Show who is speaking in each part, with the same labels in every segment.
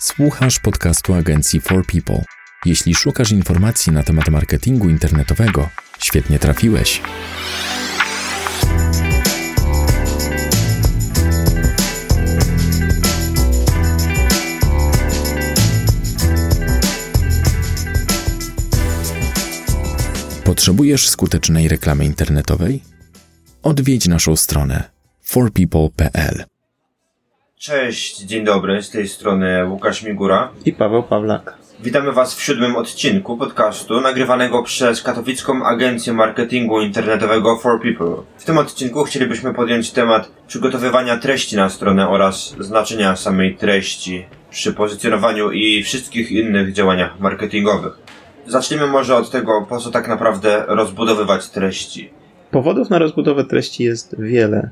Speaker 1: Słuchasz podcastu agencji For People. Jeśli szukasz informacji na temat marketingu internetowego, świetnie trafiłeś. Potrzebujesz skutecznej reklamy internetowej? Odwiedź naszą stronę forpeople.pl.
Speaker 2: Cześć, dzień dobry, z tej strony Łukasz Migura.
Speaker 3: i Paweł Pawlak.
Speaker 2: Witamy Was w siódmym odcinku podcastu nagrywanego przez katowicką agencję marketingu internetowego For People. W tym odcinku chcielibyśmy podjąć temat przygotowywania treści na stronę oraz znaczenia samej treści przy pozycjonowaniu i wszystkich innych działaniach marketingowych. Zacznijmy może od tego, po co tak naprawdę rozbudowywać treści.
Speaker 3: Powodów na rozbudowę treści jest wiele.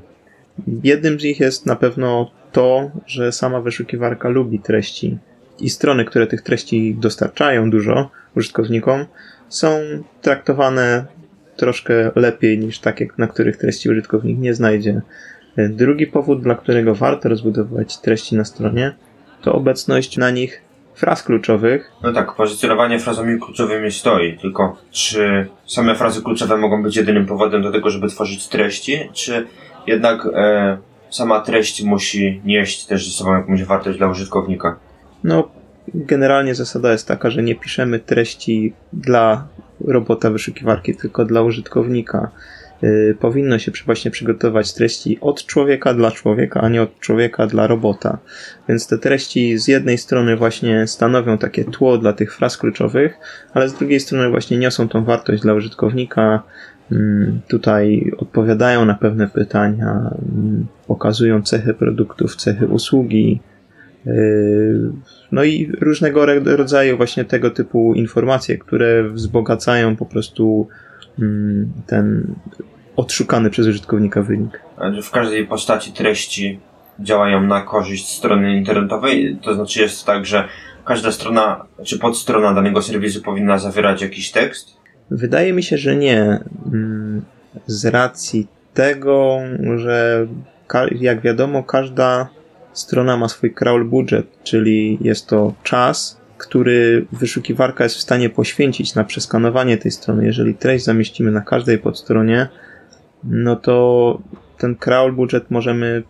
Speaker 3: Jednym z nich jest na pewno to, że sama wyszukiwarka lubi treści i strony, które tych treści dostarczają dużo użytkownikom, są traktowane troszkę lepiej niż takie, na których treści użytkownik nie znajdzie. Drugi powód, dla którego warto rozbudowywać treści na stronie, to obecność na nich fraz kluczowych,
Speaker 2: No tak, pozycjonowanie frazami kluczowymi stoi, tylko czy same frazy kluczowe mogą być jedynym powodem do tego, żeby tworzyć treści, czy jednak e, sama treść musi nieść też ze sobą jakąś wartość dla użytkownika?
Speaker 3: No, generalnie zasada jest taka, że nie piszemy treści dla robota wyszukiwarki, tylko dla użytkownika. Yy, powinno się właśnie przygotować treści od człowieka dla człowieka, a nie od człowieka dla robota. Więc te treści z jednej strony właśnie stanowią takie tło dla tych fraz kluczowych, ale z drugiej strony właśnie niosą tą wartość dla użytkownika. Mm, Tutaj odpowiadają na pewne pytania, mm, pokazują cechy produktów, cechy usługi, Yy, No i różnego ro- rodzaju właśnie tego typu informacje, które wzbogacają po prostu mm, ten odszukany przez użytkownika wynik.
Speaker 2: W każdej postaci treści działają na korzyść strony internetowej, to znaczy jest tak, że każda strona czy podstrona danego serwisu powinna zawierać jakiś tekst.
Speaker 3: Wydaje mi się, że nie. Mm, Z racji tego, że jak wiadomo, każda strona ma swój crawl budget, czyli jest to czas, który wyszukiwarka jest w stanie poświęcić na przeskanowanie tej strony. Jeżeli treść zamieścimy na każdej podstronie, no to ten crawl budget możemy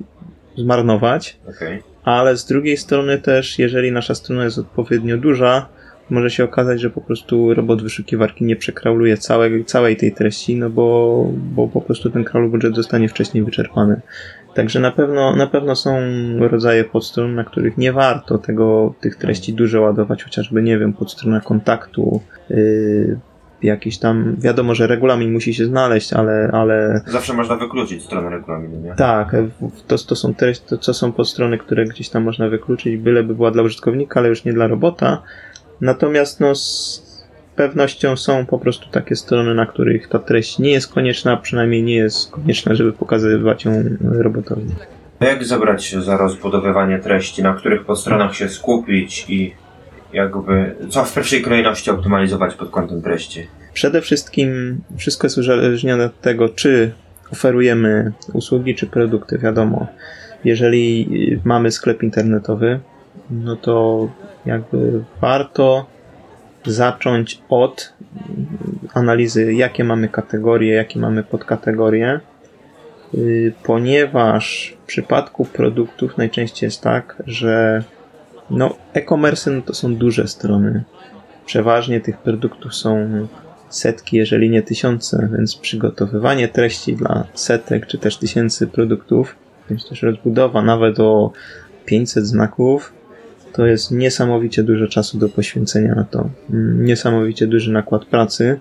Speaker 3: zmarnować.
Speaker 2: Okej.
Speaker 3: Ale z drugiej strony też, jeżeli nasza strona jest odpowiednio duża, może się okazać, że po prostu robot wyszukiwarki nie przekrauluje całej, całej tej treści, no bo, bo po prostu ten crawl budget zostanie wcześniej wyczerpany. Także na pewno, na pewno są rodzaje podstron, na których nie warto tego, tych treści dużo ładować, chociażby, nie wiem, podstrona kontaktu, yy, jakiś tam, wiadomo, że regulamin musi się znaleźć, ale, ale
Speaker 2: Zawsze można wykluczyć stronę regulaminu, nie?
Speaker 3: tak, to, to są treści, to, to są podstrony, które gdzieś tam można wykluczyć, byleby była dla użytkownika, ale już nie dla robota. Natomiast no, z pewnością są po prostu takie strony, na których ta treść nie jest konieczna, a przynajmniej nie jest konieczna, żeby pokazywać ją robotowi.
Speaker 2: A Jak zabrać się za rozbudowywanie treści, na których podstronach się skupić i jakby co w pierwszej kolejności optymalizować pod kątem treści?
Speaker 3: Przede wszystkim wszystko jest uzależnione od tego, czy oferujemy usługi, czy produkty. Wiadomo, jeżeli mamy sklep internetowy, no to jakby warto zacząć od analizy, jakie mamy kategorie, jakie mamy podkategorie, y, ponieważ w przypadku produktów najczęściej jest tak, że no, e-commerce no to są duże strony. Przeważnie tych produktów są setki, jeżeli nie tysiące, więc przygotowywanie treści dla setek czy też tysięcy produktów, bądź też rozbudowa nawet o 500 znaków, to jest niesamowicie dużo czasu do poświęcenia na to. Mm, Niesamowicie duży nakład pracy.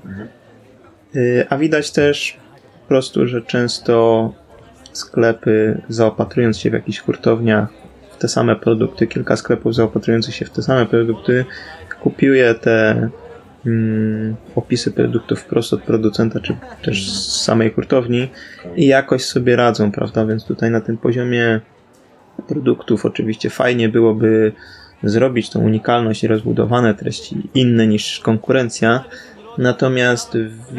Speaker 3: Y, A widać też po prostu, że często sklepy zaopatrując się w jakichś hurtowniach w te same produkty, kilka sklepów zaopatrujących się w te same produkty, kupuje te mm, opisy produktów wprost od producenta, czy też z samej hurtowni i jakoś sobie radzą, prawda? Więc tutaj na tym poziomie produktów oczywiście fajnie byłoby zrobić tą unikalność i rozbudowane treści inne niż konkurencja, natomiast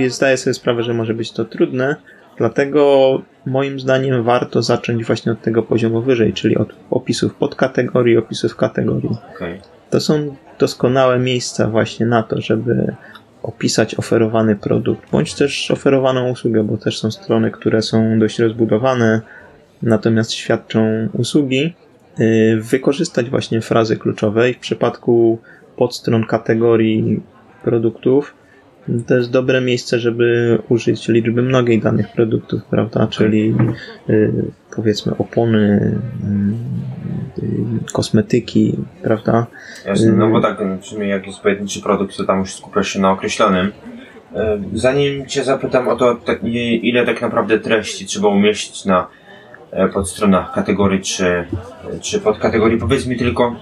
Speaker 3: zdaję sobie sprawę, że może być to trudne, Dlatego moim zdaniem warto zacząć właśnie od tego poziomu wyżej, czyli od opisów podkategorii, opisów kategorii.
Speaker 2: Okej.
Speaker 3: To są doskonałe miejsca właśnie na to, żeby opisać oferowany produkt, bądź też oferowaną usługę, bo też są strony, które są dość rozbudowane, natomiast świadczą usługi. Yy, Wykorzystać właśnie frazy kluczowe i w przypadku podstron kategorii produktów to jest dobre miejsce, żeby użyć liczby mnogiej danych produktów, prawda? Czyli yy, powiedzmy opony, yy, kosmetyki, prawda?
Speaker 2: Jasne, no bo tak, w sumie jak jest pojedynczy produkt, to tam już skupiasz się na określonym. Zanim cię zapytam o to, tak, ile tak naprawdę treści trzeba umieścić na podstronach kategorii czy, czy podkategorii, powiedz mi tylko,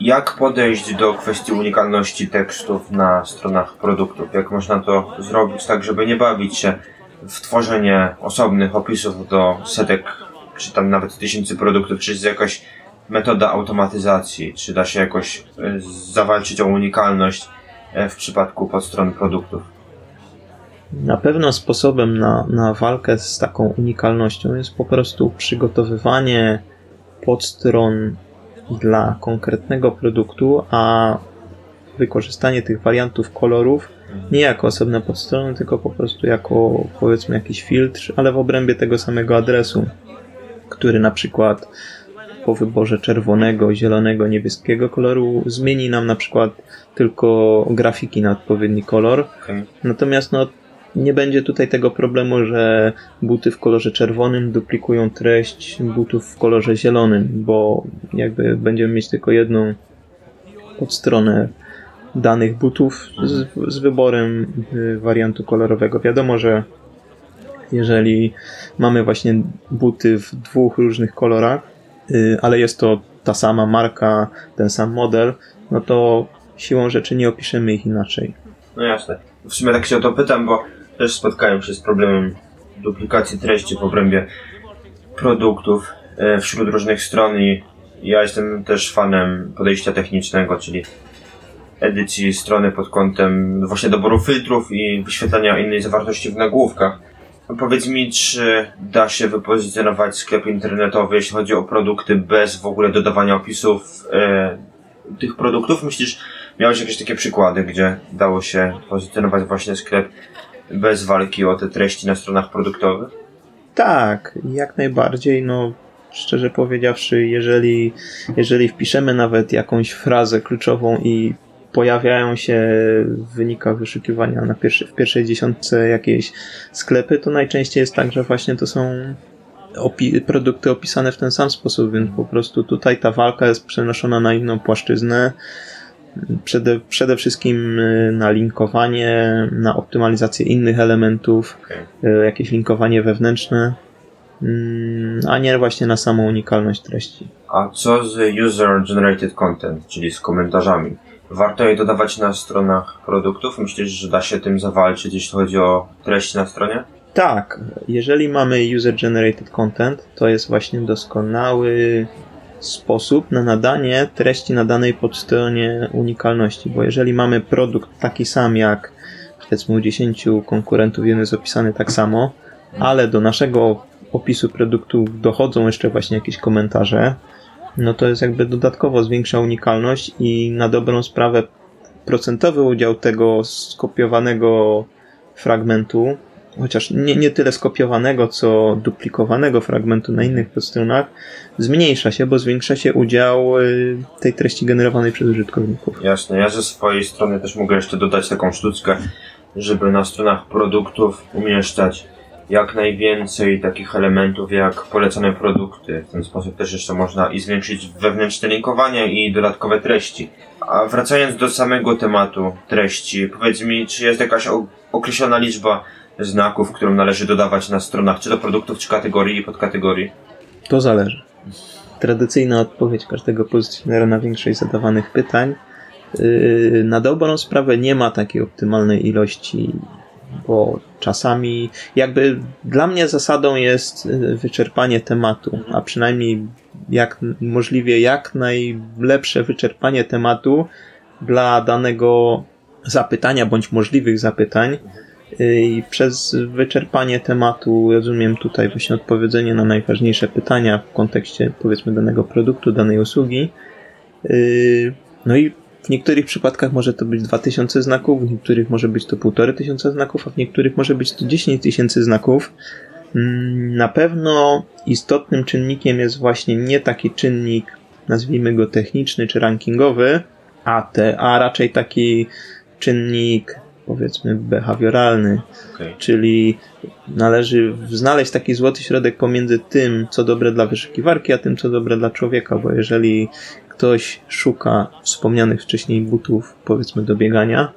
Speaker 2: jak podejść do kwestii unikalności tekstów na stronach produktów? Jak można to zrobić tak, żeby nie bawić się w tworzenie osobnych opisów do setek, czy tam nawet tysięcy produktów, czy jest jakaś metoda automatyzacji, czy da się jakoś e, zawalczyć o unikalność e, w przypadku podstron produktów?
Speaker 3: Na pewno sposobem na, na walkę z taką unikalnością jest po prostu przygotowywanie podstron dla konkretnego produktu, a wykorzystanie tych wariantów kolorów nie jako osobne podstrony, tylko po prostu jako powiedzmy jakiś filtr, ale w obrębie tego samego adresu, który na przykład po wyborze czerwonego, zielonego, niebieskiego koloru zmieni nam na przykład tylko grafiki na odpowiedni kolor. Natomiast no, nie będzie tutaj tego problemu, że buty w kolorze czerwonym duplikują treść butów w kolorze zielonym, bo jakby będziemy mieć tylko jedną podstronę danych butów z, z wyborem y, wariantu kolorowego. Wiadomo, że jeżeli mamy właśnie buty w dwóch różnych kolorach, y, ale jest to ta sama marka, ten sam model, no to siłą rzeczy nie opiszemy ich inaczej.
Speaker 2: No jasne. W sumie tak się o to pytam, bo też spotkałem się z problemem duplikacji treści w obrębie produktów e, wśród różnych stron i ja jestem też fanem podejścia technicznego, czyli edycji strony pod kątem właśnie doboru filtrów i wyświetlania innej zawartości w nagłówkach. Powiedz mi, czy da się wypozycjonować sklep internetowy, jeśli chodzi o produkty, bez w ogóle dodawania opisów e, tych produktów? Myślisz, miałeś jakieś takie przykłady, gdzie dało się pozycjonować właśnie sklep bez walki o te treści na stronach produktowych?
Speaker 3: Tak, jak najbardziej. No, szczerze powiedziawszy, jeżeli, jeżeli wpiszemy nawet jakąś frazę kluczową i pojawiają się w wynikach wyszukiwania na pierwszy, w pierwszej dziesiątce jakieś sklepy, to najczęściej jest tak, że właśnie to są opi- produkty opisane w ten sam sposób, więc po prostu tutaj ta walka jest przenoszona na inną płaszczyznę. Przede, przede wszystkim y, na linkowanie, na optymalizację innych elementów,
Speaker 2: Okej.
Speaker 3: y, jakieś linkowanie wewnętrzne, mm, a nie właśnie na samą unikalność treści.
Speaker 2: A co z user-generated content, czyli z komentarzami? Warto je dodawać na stronach produktów? Myślisz, że da się tym zawalczyć, jeśli chodzi o treści na stronie?
Speaker 3: Tak, jeżeli mamy user-generated content, to jest właśnie doskonały sposób na nadanie treści na danej podstronie unikalności, bo jeżeli mamy produkt taki sam jak powiedzmy u 10 konkurentów, jeden jest opisany tak samo, ale do naszego opisu produktu dochodzą jeszcze właśnie jakieś komentarze, no to jest jakby dodatkowo zwiększa unikalność i na dobrą sprawę procentowy udział tego skopiowanego fragmentu chociaż nie, nie tyle skopiowanego, co duplikowanego fragmentu na innych podstronach, zmniejsza się, bo zwiększa się udział y, tej treści generowanej przez użytkowników.
Speaker 2: Jasne, ja ze swojej strony też mogę jeszcze dodać taką sztuczkę, żeby na stronach produktów umieszczać jak najwięcej takich elementów jak polecane produkty. W ten sposób też jeszcze można i zwiększyć wewnętrzne linkowanie i dodatkowe treści. A wracając do samego tematu treści, powiedz mi, czy jest jakaś określona liczba znaków, którą należy dodawać na stronach, czy do produktów, czy kategorii i podkategorii?
Speaker 3: To zależy. Tradycyjna odpowiedź każdego pozycjonera na większość zadawanych pytań. Yy, Na dobrą sprawę nie ma takiej optymalnej ilości, bo czasami jakby dla mnie zasadą jest yy, wyczerpanie tematu, a przynajmniej jak możliwie jak najlepsze wyczerpanie tematu dla danego zapytania bądź możliwych zapytań. Y, i przez wyczerpanie tematu rozumiem tutaj właśnie odpowiedzenie na najważniejsze pytania w kontekście powiedzmy danego produktu, danej usługi. Y, no i w niektórych przypadkach może to być 2000 znaków, w niektórych może być to 1500 znaków, a w niektórych może być to 10 tysięcy znaków. Mm, na pewno istotnym czynnikiem jest właśnie nie taki czynnik, nazwijmy go techniczny czy rankingowy, a, te, a raczej taki czynnik powiedzmy behawioralny,
Speaker 2: Okay.
Speaker 3: czyli należy znaleźć taki złoty środek pomiędzy tym, co dobre dla wyszukiwarki, a tym, co dobre dla człowieka, bo jeżeli ktoś szuka wspomnianych wcześniej butów, powiedzmy do biegania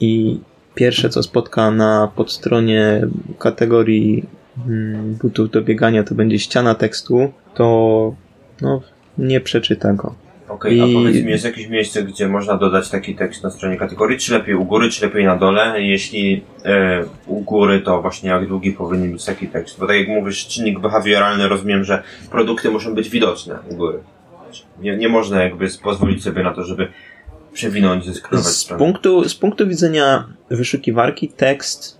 Speaker 3: i pierwsze, co spotka na podstronie kategorii mm, butów do biegania, to będzie ściana tekstu, to no, nie przeczyta go.
Speaker 2: Okej,
Speaker 3: I-
Speaker 2: a powiedz mi, jest jakieś miejsce, gdzie można dodać taki tekst na stronie kategorii, czy lepiej u góry, czy lepiej na dole? Jeśli e, u góry, to właśnie jak długi powinien być taki tekst? Bo tak jak mówisz, czynnik behawioralny, rozumiem, że produkty muszą być widoczne u góry. Nie, nie można jakby pozwolić sobie na to, żeby przewinąć, zeskrować
Speaker 3: Z
Speaker 2: stronę.
Speaker 3: punktu, z punktu widzenia wyszukiwarki tekst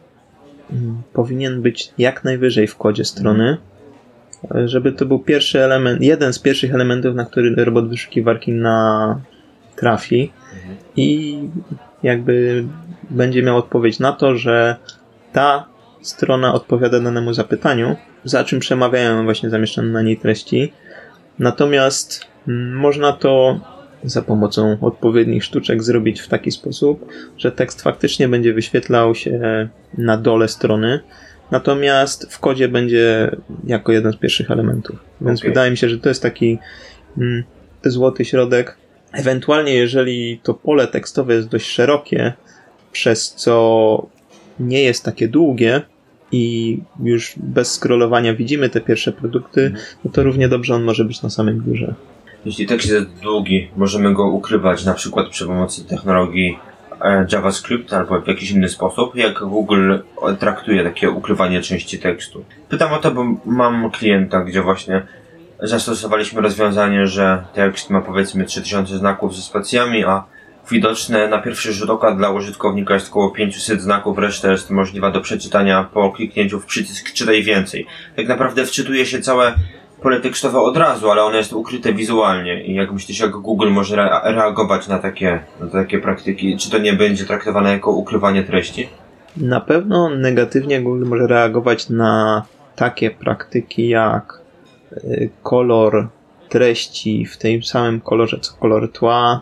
Speaker 3: mm, powinien być jak najwyżej w kodzie strony, żeby to był pierwszy element, jeden z pierwszych elementów, na który robot wyszukiwarki na trafi i jakby będzie miał odpowiedź na to, że ta strona odpowiada danemu zapytaniu, za czym przemawiają właśnie zamieszczone na niej treści. Natomiast mm, można to za pomocą odpowiednich sztuczek zrobić w taki sposób, że tekst faktycznie będzie wyświetlał się na dole strony, natomiast w kodzie będzie jako jeden z pierwszych elementów. Więc
Speaker 2: Okej.
Speaker 3: wydaje mi się, że to jest taki mm, złoty środek. Ewentualnie, jeżeli to pole tekstowe jest dość szerokie, przez co nie jest takie długie i już bez scrollowania widzimy te pierwsze produkty, no to równie dobrze on może być na samym górze.
Speaker 2: Jeśli tekst jest długi, możemy go ukrywać na przykład przy pomocy technologii JavaScript albo w jakiś inny sposób, jak Google traktuje takie ukrywanie części tekstu. Pytam o to, bo mam klienta, gdzie właśnie zastosowaliśmy rozwiązanie, że tekst ma powiedzmy 3000 znaków ze spacjami, a widoczne na pierwszy rzut oka dla użytkownika jest około 500 znaków, reszta jest możliwa do przeczytania po kliknięciu w przycisk czytaj więcej. Tak naprawdę wczytuje się całe pole tekstowe od razu, ale ono jest ukryte wizualnie i jak myślisz, jak Google może rea- reagować na takie, na takie praktyki? Czy to nie będzie traktowane jako ukrywanie treści?
Speaker 3: Na pewno negatywnie Google może reagować na takie praktyki jak y, kolor treści w tym samym kolorze co kolor tła,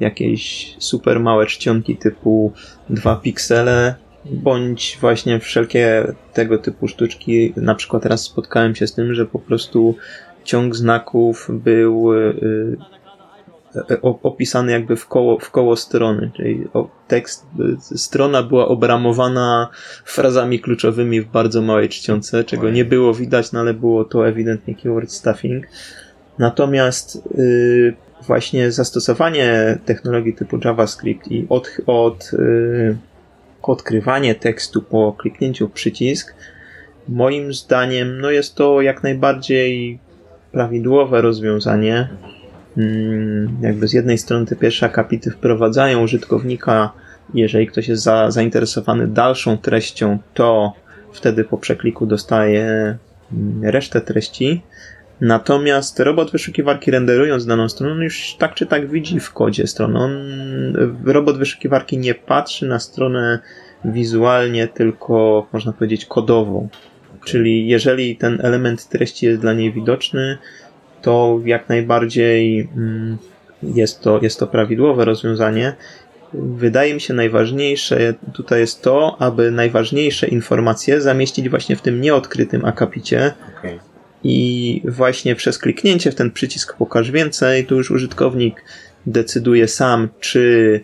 Speaker 3: jakieś super małe czcionki typu 2 piksele, bądź właśnie wszelkie tego typu sztuczki. Na przykład teraz spotkałem się z tym, że po prostu ciąg znaków był y, y, opisany jakby w koło, w koło strony, czyli tekst, y, strona była obramowana frazami kluczowymi w bardzo małej czcionce, czego nie było widać, no ale było to ewidentnie keyword stuffing. Natomiast właśnie zastosowanie technologii typu JavaScript i od, od, odkrywanie tekstu po kliknięciu w przycisk, moim zdaniem, no jest to jak najbardziej prawidłowe rozwiązanie. Mm, Jakby z jednej strony te pierwsze akapity wprowadzają użytkownika, jeżeli ktoś jest za, zainteresowany dalszą treścią, to wtedy po przekliku dostaje mm, resztę treści. Natomiast robot wyszukiwarki renderując daną stronę, on już tak czy tak widzi w kodzie stronę. On, robot wyszukiwarki nie patrzy na stronę wizualnie, tylko można powiedzieć kodowo. Czyli jeżeli ten element treści jest dla niej widoczny, to jak najbardziej mm, jest to, jest to prawidłowe rozwiązanie. Wydaje mi się najważniejsze tutaj jest to, aby najważniejsze informacje zamieścić właśnie w tym nieodkrytym akapicie,
Speaker 2: Okej.
Speaker 3: I właśnie przez kliknięcie w ten przycisk pokaż więcej, to już użytkownik decyduje sam, czy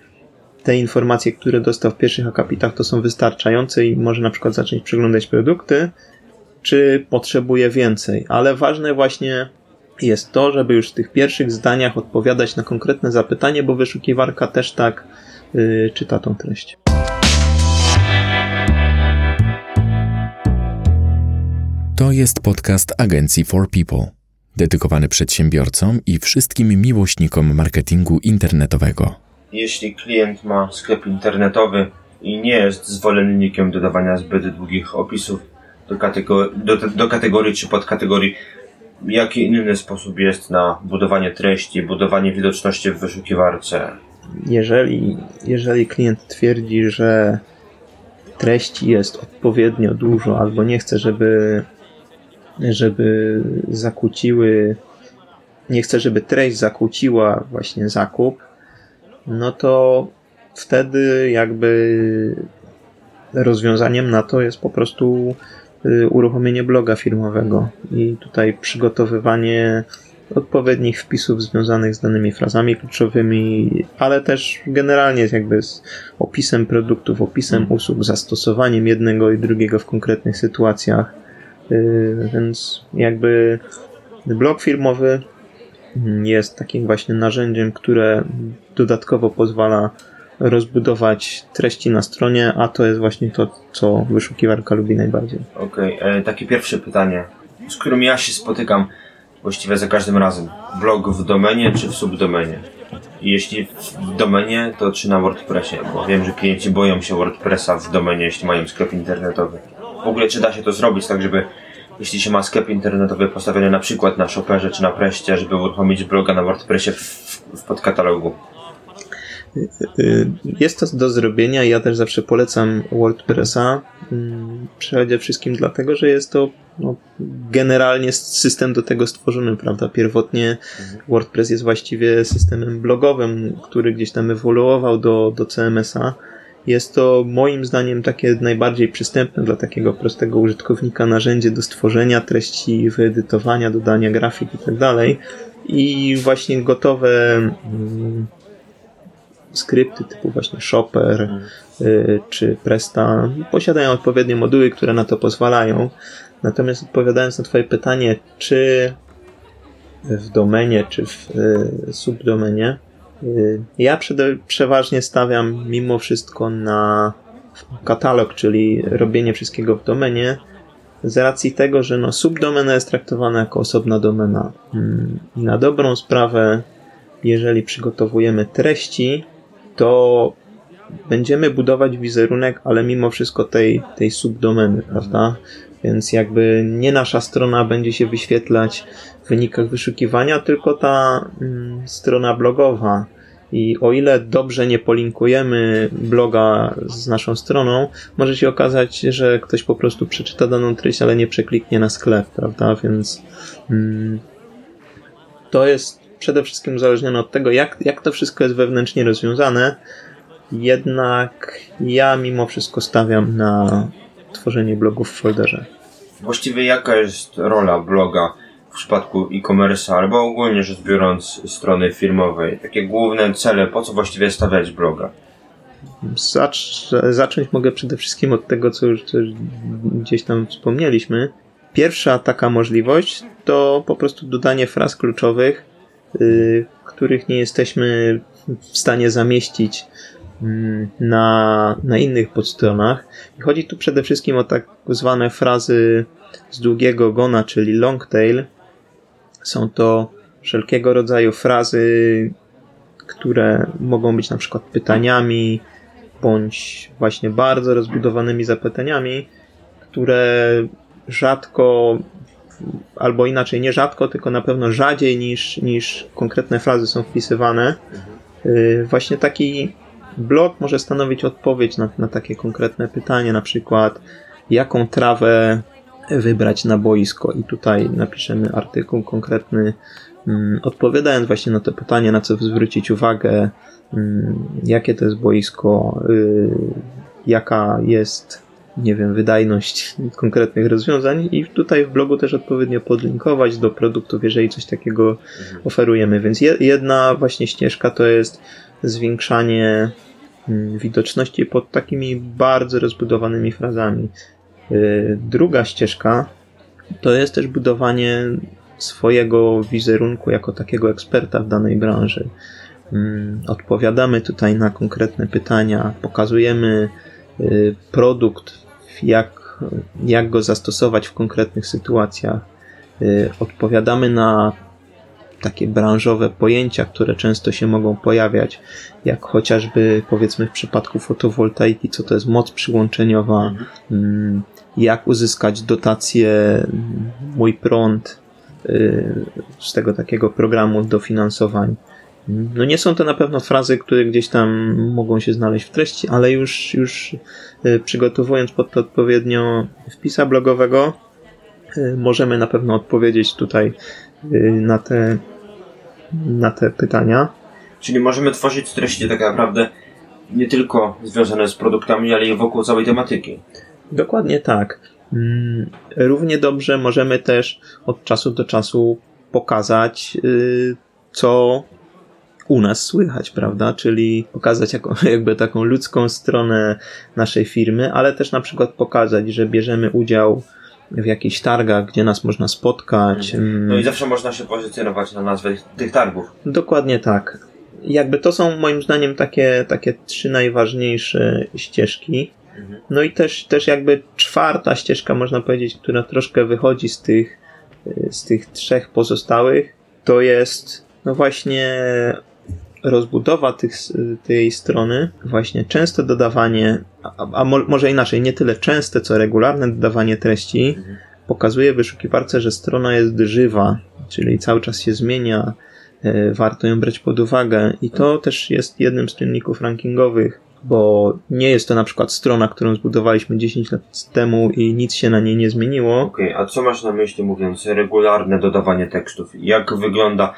Speaker 3: te informacje, które dostał w pierwszych akapitach, to są wystarczające i może na przykład zacząć przeglądać produkty, czy potrzebuje więcej. Ale ważne właśnie jest to, żeby już w tych pierwszych zdaniach odpowiadać na konkretne zapytanie, bo wyszukiwarka też tak yy, czyta tą treść.
Speaker 1: To jest podcast agencji For People, dedykowany przedsiębiorcom i wszystkim miłośnikom marketingu internetowego.
Speaker 2: Jeśli klient ma sklep internetowy i nie jest zwolennikiem dodawania zbyt długich opisów do, kategor- do, do kategorii czy podkategorii. Jaki inny sposób jest na budowanie treści, budowanie widoczności w wyszukiwarce?
Speaker 3: Jeżeli, jeżeli klient twierdzi, że treści jest odpowiednio dużo, albo nie chce, żeby, żeby zakłóciły, nie chce, żeby treść zakłóciła właśnie zakup, no to wtedy jakby rozwiązaniem na to jest po prostu y, uruchomienie bloga firmowego i tutaj przygotowywanie odpowiednich wpisów związanych z danymi frazami kluczowymi, ale też generalnie jakby z opisem produktów, opisem usług, zastosowaniem jednego i drugiego w konkretnych sytuacjach. Y, Więc jakby blog firmowy jest takim właśnie narzędziem, które dodatkowo pozwala rozbudować treści na stronie, a to jest właśnie to, co wyszukiwarka lubi najbardziej.
Speaker 2: Okej, e, takie pierwsze pytanie, z którym ja się spotykam właściwie za każdym razem. Blog w domenie czy w subdomenie? I jeśli w domenie, to czy na WordPressie? Bo wiem, że klienci boją się WordPressa w domenie, jeśli mają sklep internetowy. W ogóle czy da się to zrobić tak, żeby jeśli się ma sklep internetowy postawiony na przykład na Shopperze czy na Preście, żeby uruchomić bloga na WordPressie w, w podkatalogu?
Speaker 3: Jest to do zrobienia. Ja też zawsze polecam WordPressa. mm, Przede wszystkim dlatego, że jest to no, generalnie system do tego stworzony, prawda? Pierwotnie WordPress jest właściwie systemem blogowym, który gdzieś tam ewoluował do, do CMS-a. Jest to moim zdaniem takie najbardziej przystępne dla takiego prostego użytkownika narzędzie do stworzenia treści, wyedytowania, dodania grafik i tak dalej. I właśnie gotowe mm, skrypty typu właśnie Shopper y, czy Presta posiadają odpowiednie moduły, które na to pozwalają. Natomiast odpowiadając na Twoje pytanie, czy w domenie, czy w y, subdomenie, ja przede, przeważnie stawiam mimo wszystko na katalog, czyli robienie wszystkiego w domenie, z racji tego, że no, subdomena jest traktowana jako osobna domena. Mm, I na dobrą sprawę, jeżeli przygotowujemy treści, to będziemy budować wizerunek, ale mimo wszystko tej, tej subdomeny, prawda? Więc jakby nie nasza strona będzie się wyświetlać w wynikach wyszukiwania, tylko ta mm, strona blogowa. I o ile dobrze nie polinkujemy bloga z naszą stroną, może się okazać, że ktoś po prostu przeczyta daną treść, ale nie przekliknie na sklep, prawda? Więc mm, to jest przede wszystkim uzależnione od tego, jak, jak to wszystko jest wewnętrznie rozwiązane. Jednak ja mimo wszystko stawiam na tworzenie blogów w folderze.
Speaker 2: Właściwie jaka jest rola bloga w przypadku e-commerce albo ogólnie rzecz biorąc strony firmowej? Takie główne cele, po co właściwie stawiać bloga?
Speaker 3: Zacz, zacząć mogę przede wszystkim od tego, co już, co już gdzieś tam wspomnieliśmy. Pierwsza taka możliwość to po prostu dodanie fraz kluczowych, yy, których nie jesteśmy w stanie zamieścić na, na innych podstronach. I chodzi tu przede wszystkim o tak zwane frazy z długiego gona, czyli long tail. Są to wszelkiego rodzaju frazy, które mogą być na przykład pytaniami, bądź właśnie bardzo rozbudowanymi zapytaniami, które rzadko, albo inaczej, nie rzadko, tylko na pewno rzadziej niż, niż konkretne frazy są wpisywane. Yy, Właśnie taki blog może stanowić odpowiedź na, na takie konkretne pytanie, na przykład jaką trawę wybrać na boisko? I tutaj napiszemy artykuł konkretny, mm, odpowiadając właśnie na to pytanie, na co zwrócić uwagę, mm, jakie to jest boisko, y, jaka jest, nie wiem, wydajność konkretnych rozwiązań i tutaj w blogu też odpowiednio podlinkować do produktów, jeżeli coś takiego oferujemy. Więc je, jedna właśnie ścieżka to jest zwiększanie mm, widoczności pod takimi bardzo rozbudowanymi frazami. Y, Druga ścieżka to jest też budowanie swojego wizerunku jako takiego eksperta w danej branży. Mm, Odpowiadamy tutaj na konkretne pytania, pokazujemy y, produkt, jak, jak go zastosować w konkretnych sytuacjach. Y, Odpowiadamy na takie branżowe pojęcia, które często się mogą pojawiać, jak chociażby powiedzmy w przypadku fotowoltaiki, co to jest moc przyłączeniowa, mm, jak uzyskać dotację mm, mój prąd y, z tego takiego programu dofinansowań. No nie są to na pewno frazy, które gdzieś tam mogą się znaleźć w treści, ale już, już y, przygotowując pod to odpowiednio wpisa blogowego, y, możemy na pewno odpowiedzieć tutaj na te, na te pytania.
Speaker 2: Czyli możemy tworzyć treści tak naprawdę nie tylko związane z produktami, ale i wokół całej tematyki.
Speaker 3: Dokładnie tak. Mm, równie dobrze możemy też od czasu do czasu pokazać, y, co u nas słychać, prawda? Czyli pokazać jaką, jakby taką ludzką stronę naszej firmy, ale też na przykład pokazać, że bierzemy udział w jakichś targach, gdzie nas można spotkać.
Speaker 2: Mhm. No i zawsze można się pozycjonować na nazwę tych targów.
Speaker 3: Dokładnie tak. Jakby to są moim zdaniem takie, takie trzy najważniejsze ścieżki. No i też, też jakby czwarta ścieżka, można powiedzieć, która troszkę wychodzi z tych, z tych trzech pozostałych, to jest no właśnie rozbudowa tych, tej strony, właśnie częste dodawanie, a, a może inaczej, nie tyle częste, co regularne dodawanie treści, pokazuje wyszukiwarce, że strona jest żywa, czyli cały czas się zmienia, e, warto ją brać pod uwagę i to też jest jednym z czynników rankingowych bo nie jest to na przykład strona, którą zbudowaliśmy 10 lat temu i nic się na niej nie zmieniło.
Speaker 2: Okej, okay, a co masz na myśli mówiąc regularne dodawanie tekstów? Jak wygląda,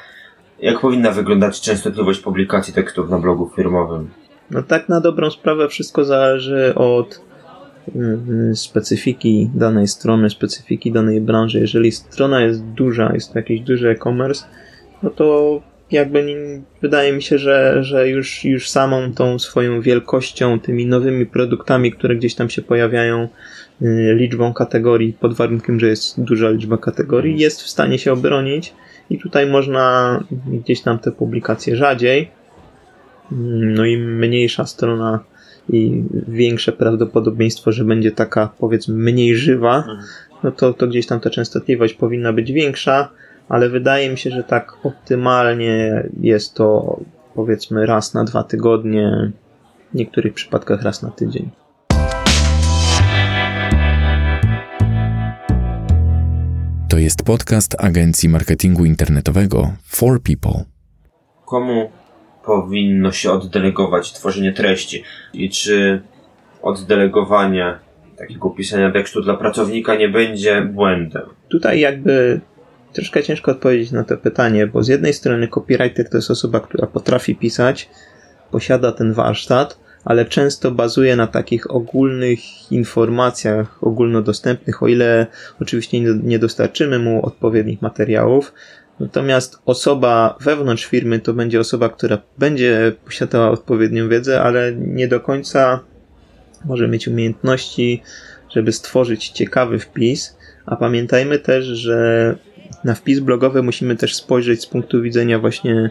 Speaker 2: jak powinna wyglądać częstotliwość publikacji tekstów na blogu firmowym?
Speaker 3: No tak na dobrą sprawę wszystko zależy od mm, specyfiki danej strony, specyfiki danej branży. Jeżeli strona jest duża, jest to jakiś duży e-commerce, no to jakby wydaje mi się, że, że już, już samą tą swoją wielkością, tymi nowymi produktami, które gdzieś tam się pojawiają, liczbą kategorii, pod warunkiem, że jest duża liczba kategorii, jest w stanie się obronić i tutaj można gdzieś tam te publikacje rzadziej, no i mniejsza strona i większe prawdopodobieństwo, że będzie taka powiedzmy mniej żywa, mhm. no to, to gdzieś tam ta częstotliwość powinna być większa, ale wydaje mi się, że tak optymalnie jest to powiedzmy raz na dwa tygodnie, w niektórych przypadkach raz na tydzień.
Speaker 1: To jest podcast agencji marketingu internetowego For People.
Speaker 2: Komu powinno się oddelegować tworzenie treści i czy oddelegowanie takiego pisania tekstu dla pracownika nie będzie błędem?
Speaker 3: Tutaj jakby Troszkę ciężko odpowiedzieć na to pytanie, bo z jednej strony copywriter to jest osoba, która potrafi pisać, posiada ten warsztat, ale często bazuje na takich ogólnych informacjach, ogólnodostępnych, o ile oczywiście nie dostarczymy mu odpowiednich materiałów. Natomiast osoba wewnątrz firmy to będzie osoba, która będzie posiadała odpowiednią wiedzę, ale nie do końca może mieć umiejętności, żeby stworzyć ciekawy wpis. A pamiętajmy też, że na wpis blogowy musimy też spojrzeć z punktu widzenia właśnie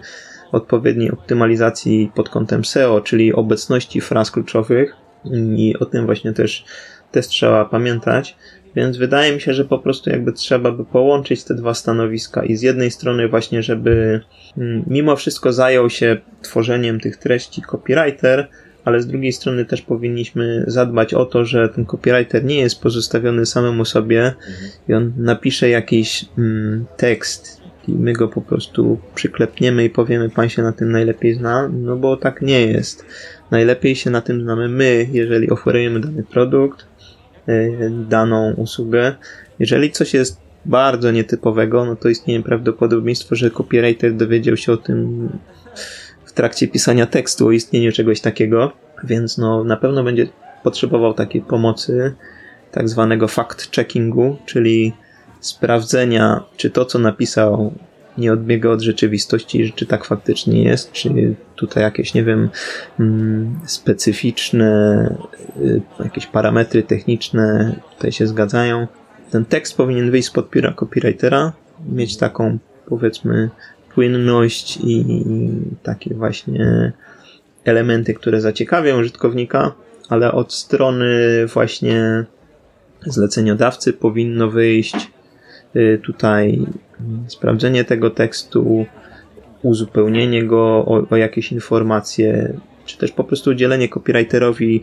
Speaker 3: odpowiedniej optymalizacji pod kątem SEO, czyli obecności fraz kluczowych i o tym właśnie też, też trzeba pamiętać. Więc wydaje mi się, że po prostu jakby trzeba by połączyć te dwa stanowiska i z jednej strony właśnie, żeby mm, mimo wszystko zajął się tworzeniem tych treści copywriter, ale z drugiej strony też powinniśmy zadbać o to, że ten copywriter nie jest pozostawiony samemu sobie mhm. i on napisze jakiś mm, tekst i my go po prostu przyklepniemy i powiemy, pan się na tym najlepiej zna, no bo tak nie jest. Najlepiej się na tym znamy my, jeżeli oferujemy dany produkt, yy, daną usługę. Jeżeli coś jest bardzo nietypowego, no to istnieje prawdopodobieństwo, że copywriter dowiedział się o tym trakcie pisania tekstu o istnieniu czegoś takiego, więc no, na pewno będzie potrzebował takiej pomocy, tak zwanego fact-checkingu, czyli sprawdzenia, czy to, co napisał, nie odbiega od rzeczywistości, czy tak faktycznie jest, czy tutaj jakieś, nie wiem, mm, specyficzne y, jakieś parametry techniczne tutaj się zgadzają. Ten tekst powinien wyjść spod pióra copywritera, mieć taką, powiedzmy, płynność i takie właśnie elementy, które zaciekawią użytkownika, ale od strony właśnie zleceniodawcy powinno wyjść tutaj sprawdzenie tego tekstu, uzupełnienie go o, o jakieś informacje, czy też po prostu udzielenie copywriterowi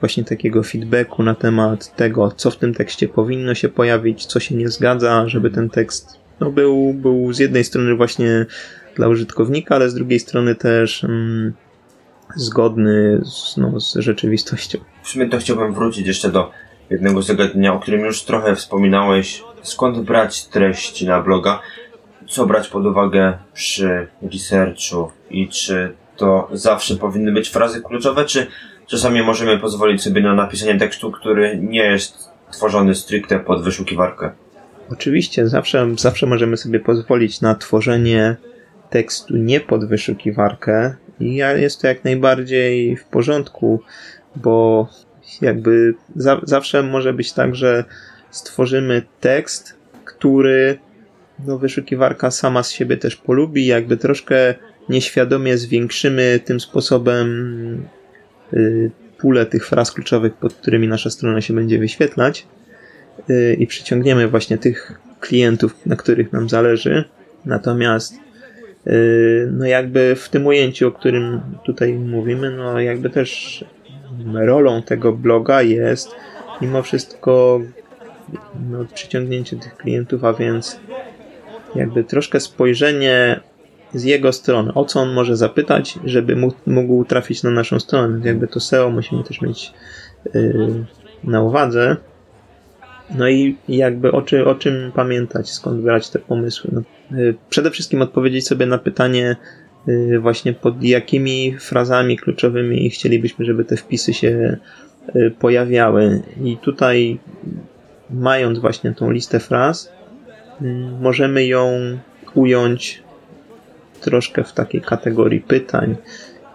Speaker 3: właśnie takiego feedbacku na temat tego, co w tym tekście powinno się pojawić, co się nie zgadza, żeby ten tekst no, był, był z jednej strony właśnie dla użytkownika, ale z drugiej strony też mm, zgodny z, no, z rzeczywistością.
Speaker 2: W sumie to chciałbym wrócić jeszcze do jednego zagadnienia, o którym już trochę wspominałeś. Skąd brać treści na bloga? Co brać pod uwagę przy researchu? I czy to zawsze powinny być frazy kluczowe, czy czasami możemy pozwolić sobie na napisanie tekstu, który nie jest tworzony stricte pod wyszukiwarkę?
Speaker 3: Oczywiście, zawsze, zawsze możemy sobie pozwolić na tworzenie tekstu nie pod wyszukiwarkę i jest to jak najbardziej w porządku, bo jakby za, zawsze może być tak, że stworzymy tekst, który no, wyszukiwarka sama z siebie też polubi, jakby troszkę nieświadomie zwiększymy tym sposobem y, pulę tych fraz kluczowych, pod którymi nasza strona się będzie wyświetlać y, i przyciągniemy właśnie tych klientów, na których nam zależy. Natomiast y, no jakby w tym ujęciu, o którym tutaj mówimy, no jakby też rolą tego bloga jest mimo wszystko no, przyciągnięcie tych klientów, a więc jakby troszkę spojrzenie z jego strony, o co on może zapytać, żeby mógł trafić na naszą stronę. Jakby to SEO musimy też mieć yy, na uwadze. No i jakby o, czy, o czym pamiętać, skąd brać te pomysły. No, yy, przede wszystkim odpowiedzieć sobie na pytanie, yy, właśnie pod jakimi frazami kluczowymi chcielibyśmy, żeby te wpisy się pojawiały. I tutaj, mając właśnie tą listę fraz, yy, możemy ją ująć troszkę w takiej kategorii pytań,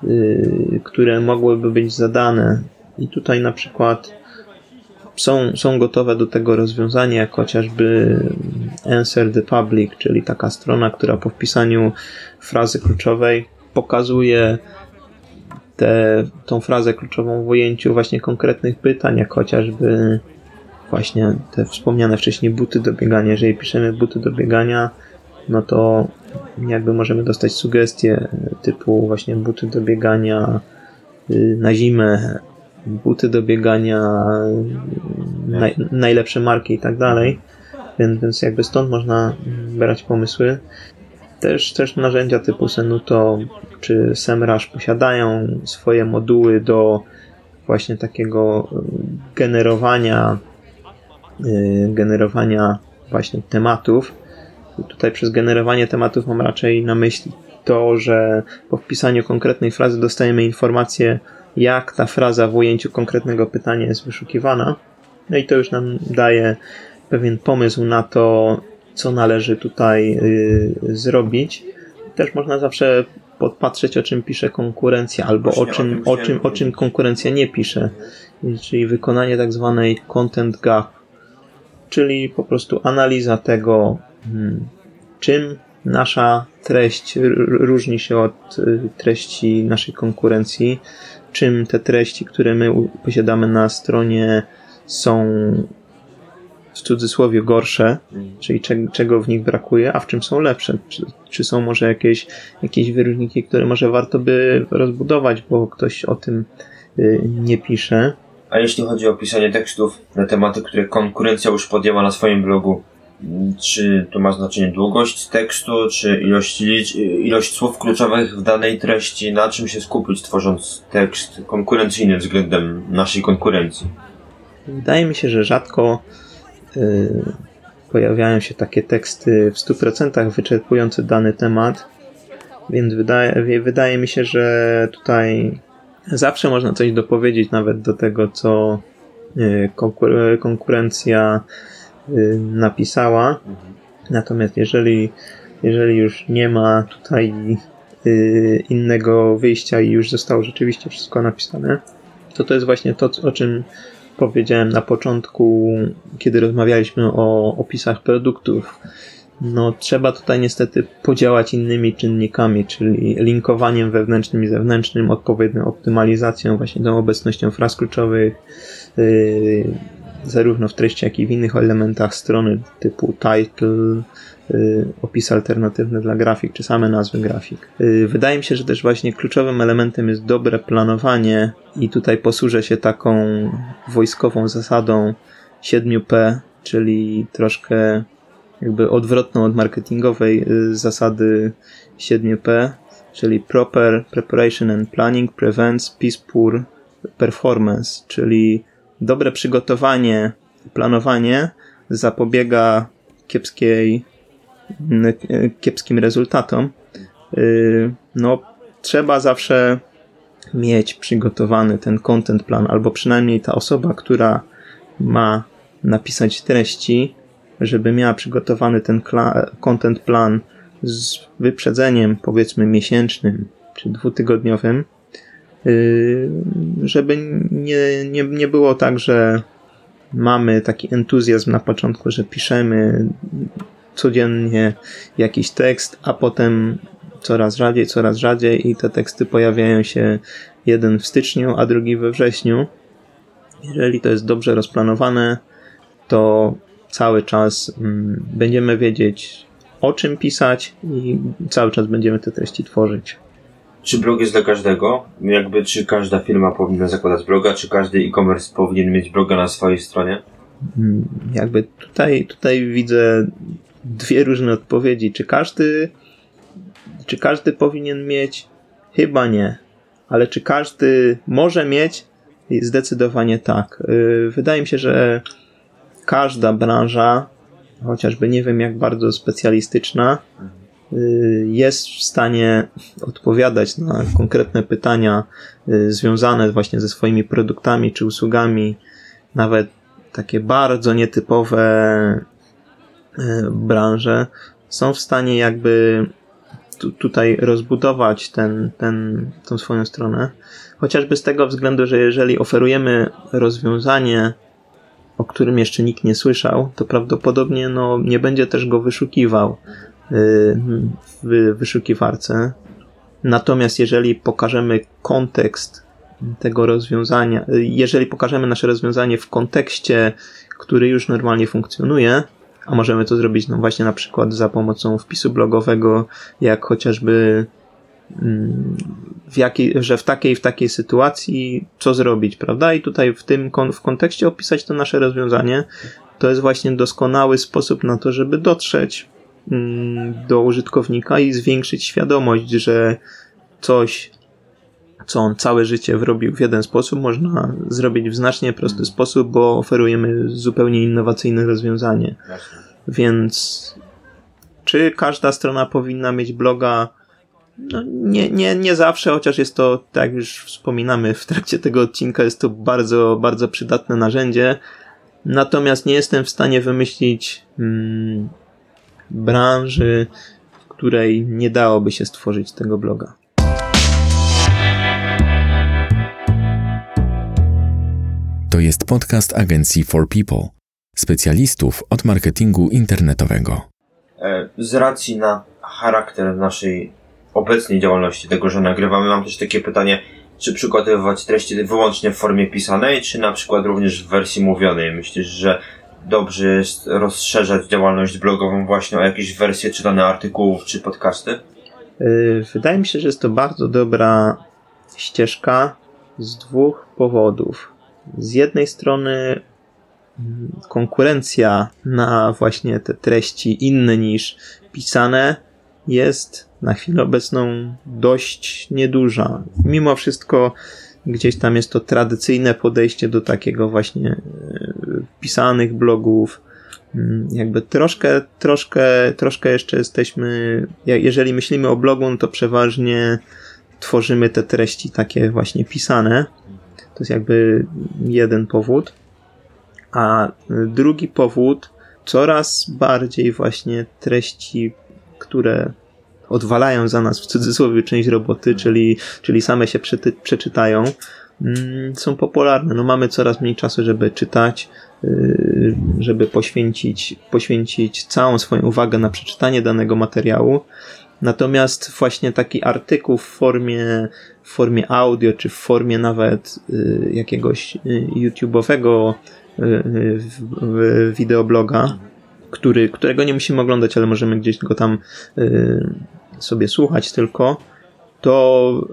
Speaker 3: yy, które mogłyby być zadane. I tutaj na przykład są, są gotowe do tego rozwiązania, jak chociażby Answer the Public, czyli taka strona, która po wpisaniu frazy kluczowej pokazuje tę tą frazę kluczową w ujęciu właśnie konkretnych pytań, jak chociażby właśnie te wspomniane wcześniej buty do biegania. Jeżeli piszemy buty do biegania, no to jakby możemy dostać sugestie typu właśnie buty do biegania y, na zimę, buty do biegania, naj, najlepsze marki i tak dalej. Więc, więc jakby stąd można brać pomysły. Też, też narzędzia typu Senuto czy SEMrush posiadają swoje moduły do właśnie takiego generowania generowania właśnie tematów Tutaj przez generowanie tematów mam raczej na myśli to, że po wpisaniu konkretnej frazy dostajemy informację, jak ta fraza w ujęciu konkretnego pytania jest wyszukiwana. No i to już nam daje pewien pomysł na to, co należy tutaj yy, zrobić. Też można zawsze podpatrzeć, o czym pisze konkurencja, albo o czym, o, czym, o czym konkurencja nie pisze. Czyli wykonanie tak zwanej content gap, czyli po prostu analiza tego, Hmm. Czym nasza treść różni się od y, treści naszej konkurencji? Czym te treści, które my posiadamy na stronie są w cudzysłowie gorsze, czyli czego w nich brakuje, a w czym są lepsze? Czy, czy są może jakieś, jakieś wyróżniki, które może warto by rozbudować, bo ktoś o tym y, nie pisze?
Speaker 2: A jeśli chodzi o pisanie tekstów na tematy, które konkurencja już podjęła na swoim blogu, czy to ma znaczenie długość tekstu, czy ilość, ilość słów kluczowych w danej treści, na czym się skupić, tworząc tekst konkurencyjny względem naszej konkurencji?
Speaker 3: Wydaje mi się, że rzadko y, pojawiają się takie teksty w 100% wyczerpujące dany temat, więc wydaje, wydaje mi się, że tutaj zawsze można coś dopowiedzieć nawet do tego, co y, konkur- konkurencja Y, napisała. Natomiast jeżeli, jeżeli już nie ma tutaj innego wyjścia i już zostało rzeczywiście wszystko napisane, to to jest właśnie to, o czym powiedziałem na początku, kiedy rozmawialiśmy o opisach produktów. No, trzeba tutaj niestety podziałać innymi czynnikami, czyli linkowaniem wewnętrznym i zewnętrznym, odpowiednią optymalizacją, właśnie tą obecnością fraz kluczowych, yy, zarówno w treści, jak i w innych elementach strony typu title, y, opis alternatywny dla grafik, czy same nazwy grafik. Y, wydaje mi się, że też właśnie kluczowym elementem jest dobre planowanie i tutaj posłużę się taką wojskową zasadą 7P, czyli troszkę jakby odwrotną od marketingowej y, zasady 7P, czyli proper preparation and planning prevents poor performance, czyli dobre przygotowanie, planowanie zapobiega kiepskiej, kiepskim rezultatom. Y, no, trzeba zawsze mieć przygotowany ten content plan, albo przynajmniej ta osoba, która ma napisać treści, żeby miała przygotowany ten content plan z wyprzedzeniem, powiedzmy miesięcznym czy dwutygodniowym, y, żeby nie, nie, nie było tak, że mamy taki entuzjazm na początku, że piszemy codziennie jakiś tekst, a potem coraz rzadziej, coraz rzadziej i te teksty pojawiają się jeden w styczniu, a drugi we wrześniu. Jeżeli to jest dobrze rozplanowane, to cały czas mm, będziemy wiedzieć o czym pisać i cały czas będziemy te treści tworzyć.
Speaker 2: Czy blog jest dla każdego? Jakby czy każda firma powinna zakładać bloga, czy każdy e-commerce powinien mieć bloga na swojej stronie?
Speaker 3: Mm, jakby tutaj, tutaj widzę dwie różne odpowiedzi. Czy każdy, czy każdy powinien mieć? Chyba nie. Ale czy każdy może mieć? Zdecydowanie tak. Y, wydaje mi się, że każda branża, chociażby nie wiem jak bardzo specjalistyczna, y, jest w stanie odpowiadać na konkretne pytania y, związane właśnie ze swoimi produktami czy usługami, nawet takie bardzo nietypowe y, branże są w stanie jakby tutaj rozbudować ten, ten, tą swoją stronę. Chociażby z tego względu, że jeżeli oferujemy rozwiązanie o którym jeszcze nikt nie słyszał, to prawdopodobnie no, nie będzie też go wyszukiwał y, w wyszukiwarce. Natomiast jeżeli pokażemy kontekst tego rozwiązania, y, jeżeli pokażemy nasze rozwiązanie w kontekście, który już normalnie funkcjonuje, a możemy to zrobić no właśnie na przykład za pomocą wpisu blogowego, jak chociażby w jakiej, że w takiej w takiej sytuacji co zrobić, prawda? I tutaj w tym w kontekście opisać to nasze rozwiązanie. To jest właśnie doskonały sposób na to, żeby dotrzeć mm, do użytkownika i zwiększyć świadomość, że coś, co on całe życie robił w jeden sposób, można zrobić w znacznie prosty sposób, bo oferujemy zupełnie innowacyjne rozwiązanie. Więc czy każda strona powinna mieć bloga? No, nie, nie, nie zawsze, chociaż jest to, tak jak już wspominamy w trakcie tego odcinka, jest to bardzo, bardzo przydatne narzędzie. Natomiast nie jestem w stanie wymyślić hmm, branży, w której nie dałoby się stworzyć tego bloga.
Speaker 1: To jest podcast agencji For People, specjalistów od marketingu internetowego.
Speaker 2: E, z racji na charakter naszej obecnej działalności tego, że nagrywamy, mam też takie pytanie, czy przygotowywać treści wyłącznie w formie pisanej, czy na przykład również w wersji mówionej? Myślisz, że dobrze jest rozszerzać działalność blogową właśnie o jakieś wersje czytane artykułów czy podcasty?
Speaker 3: Y, wydaje mi się, że jest to bardzo dobra ścieżka z dwóch powodów. Z jednej strony mm, konkurencja na właśnie te treści inne niż pisane jest na chwilę obecną dość nieduża. Mimo wszystko gdzieś tam jest to tradycyjne podejście do takiego właśnie e, pisanych blogów. Mm, jakby troszkę, troszkę, troszkę jeszcze jesteśmy, jeżeli myślimy o blogu, no to przeważnie tworzymy te treści takie właśnie pisane. To jest jakby jeden powód. A drugi powód, coraz bardziej właśnie treści, które odwalają za nas w cudzysłowie część roboty, czyli, czyli same się przeczytają, mm, są popularne. No mamy coraz mniej czasu, żeby czytać, y, żeby poświęcić, poświęcić całą swoją uwagę na przeczytanie danego materiału. Natomiast właśnie taki artykuł w formie, w formie audio, czy w formie nawet y, jakiegoś y, YouTube'owego wideobloga, który, którego nie musimy oglądać, ale możemy gdzieś go tam y, sobie słuchać tylko, to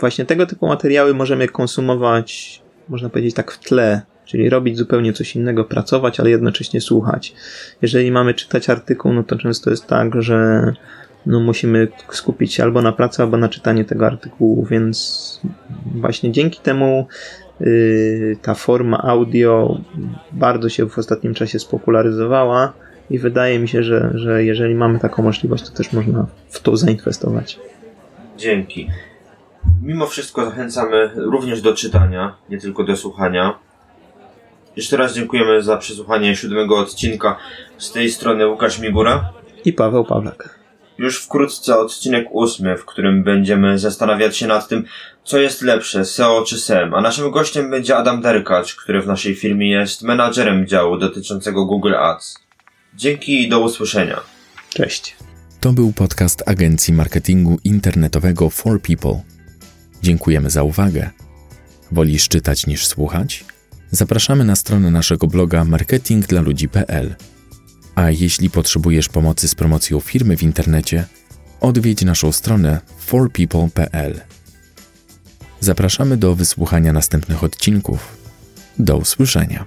Speaker 3: właśnie tego typu materiały możemy konsumować, można powiedzieć tak w tle, czyli robić zupełnie coś innego, pracować, ale jednocześnie słuchać. Jeżeli mamy czytać artykuł, no to często jest tak, że no musimy skupić się albo na pracy, albo na czytaniu tego artykułu, więc właśnie dzięki temu ta forma audio bardzo się w ostatnim czasie spopularyzowała i wydaje mi się, że, że jeżeli mamy taką możliwość, to też można w to zainwestować.
Speaker 2: Dzięki. Mimo wszystko zachęcamy również do czytania, nie tylko do słuchania. Jeszcze raz dziękujemy za przesłuchanie siódmego odcinka. Z tej strony Łukasz Migura.
Speaker 3: I Paweł Pawlak.
Speaker 2: Już wkrótce odcinek ósmy, w którym będziemy zastanawiać się nad tym, co jest lepsze, SEO czy SEM. A naszym gościem będzie Adam Derkacz, który w naszej firmie jest menadżerem działu dotyczącego Google Ads. Dzięki i do usłyszenia.
Speaker 3: Cześć.
Speaker 1: To był podcast agencji marketingu internetowego For People. Dziękujemy za uwagę. Wolisz czytać niż słuchać? Zapraszamy na stronę naszego bloga marketingdlaludzi.pl. A jeśli potrzebujesz pomocy z promocją firmy w internecie, odwiedź naszą stronę forpeople.pl. Zapraszamy do wysłuchania następnych odcinków. Do usłyszenia.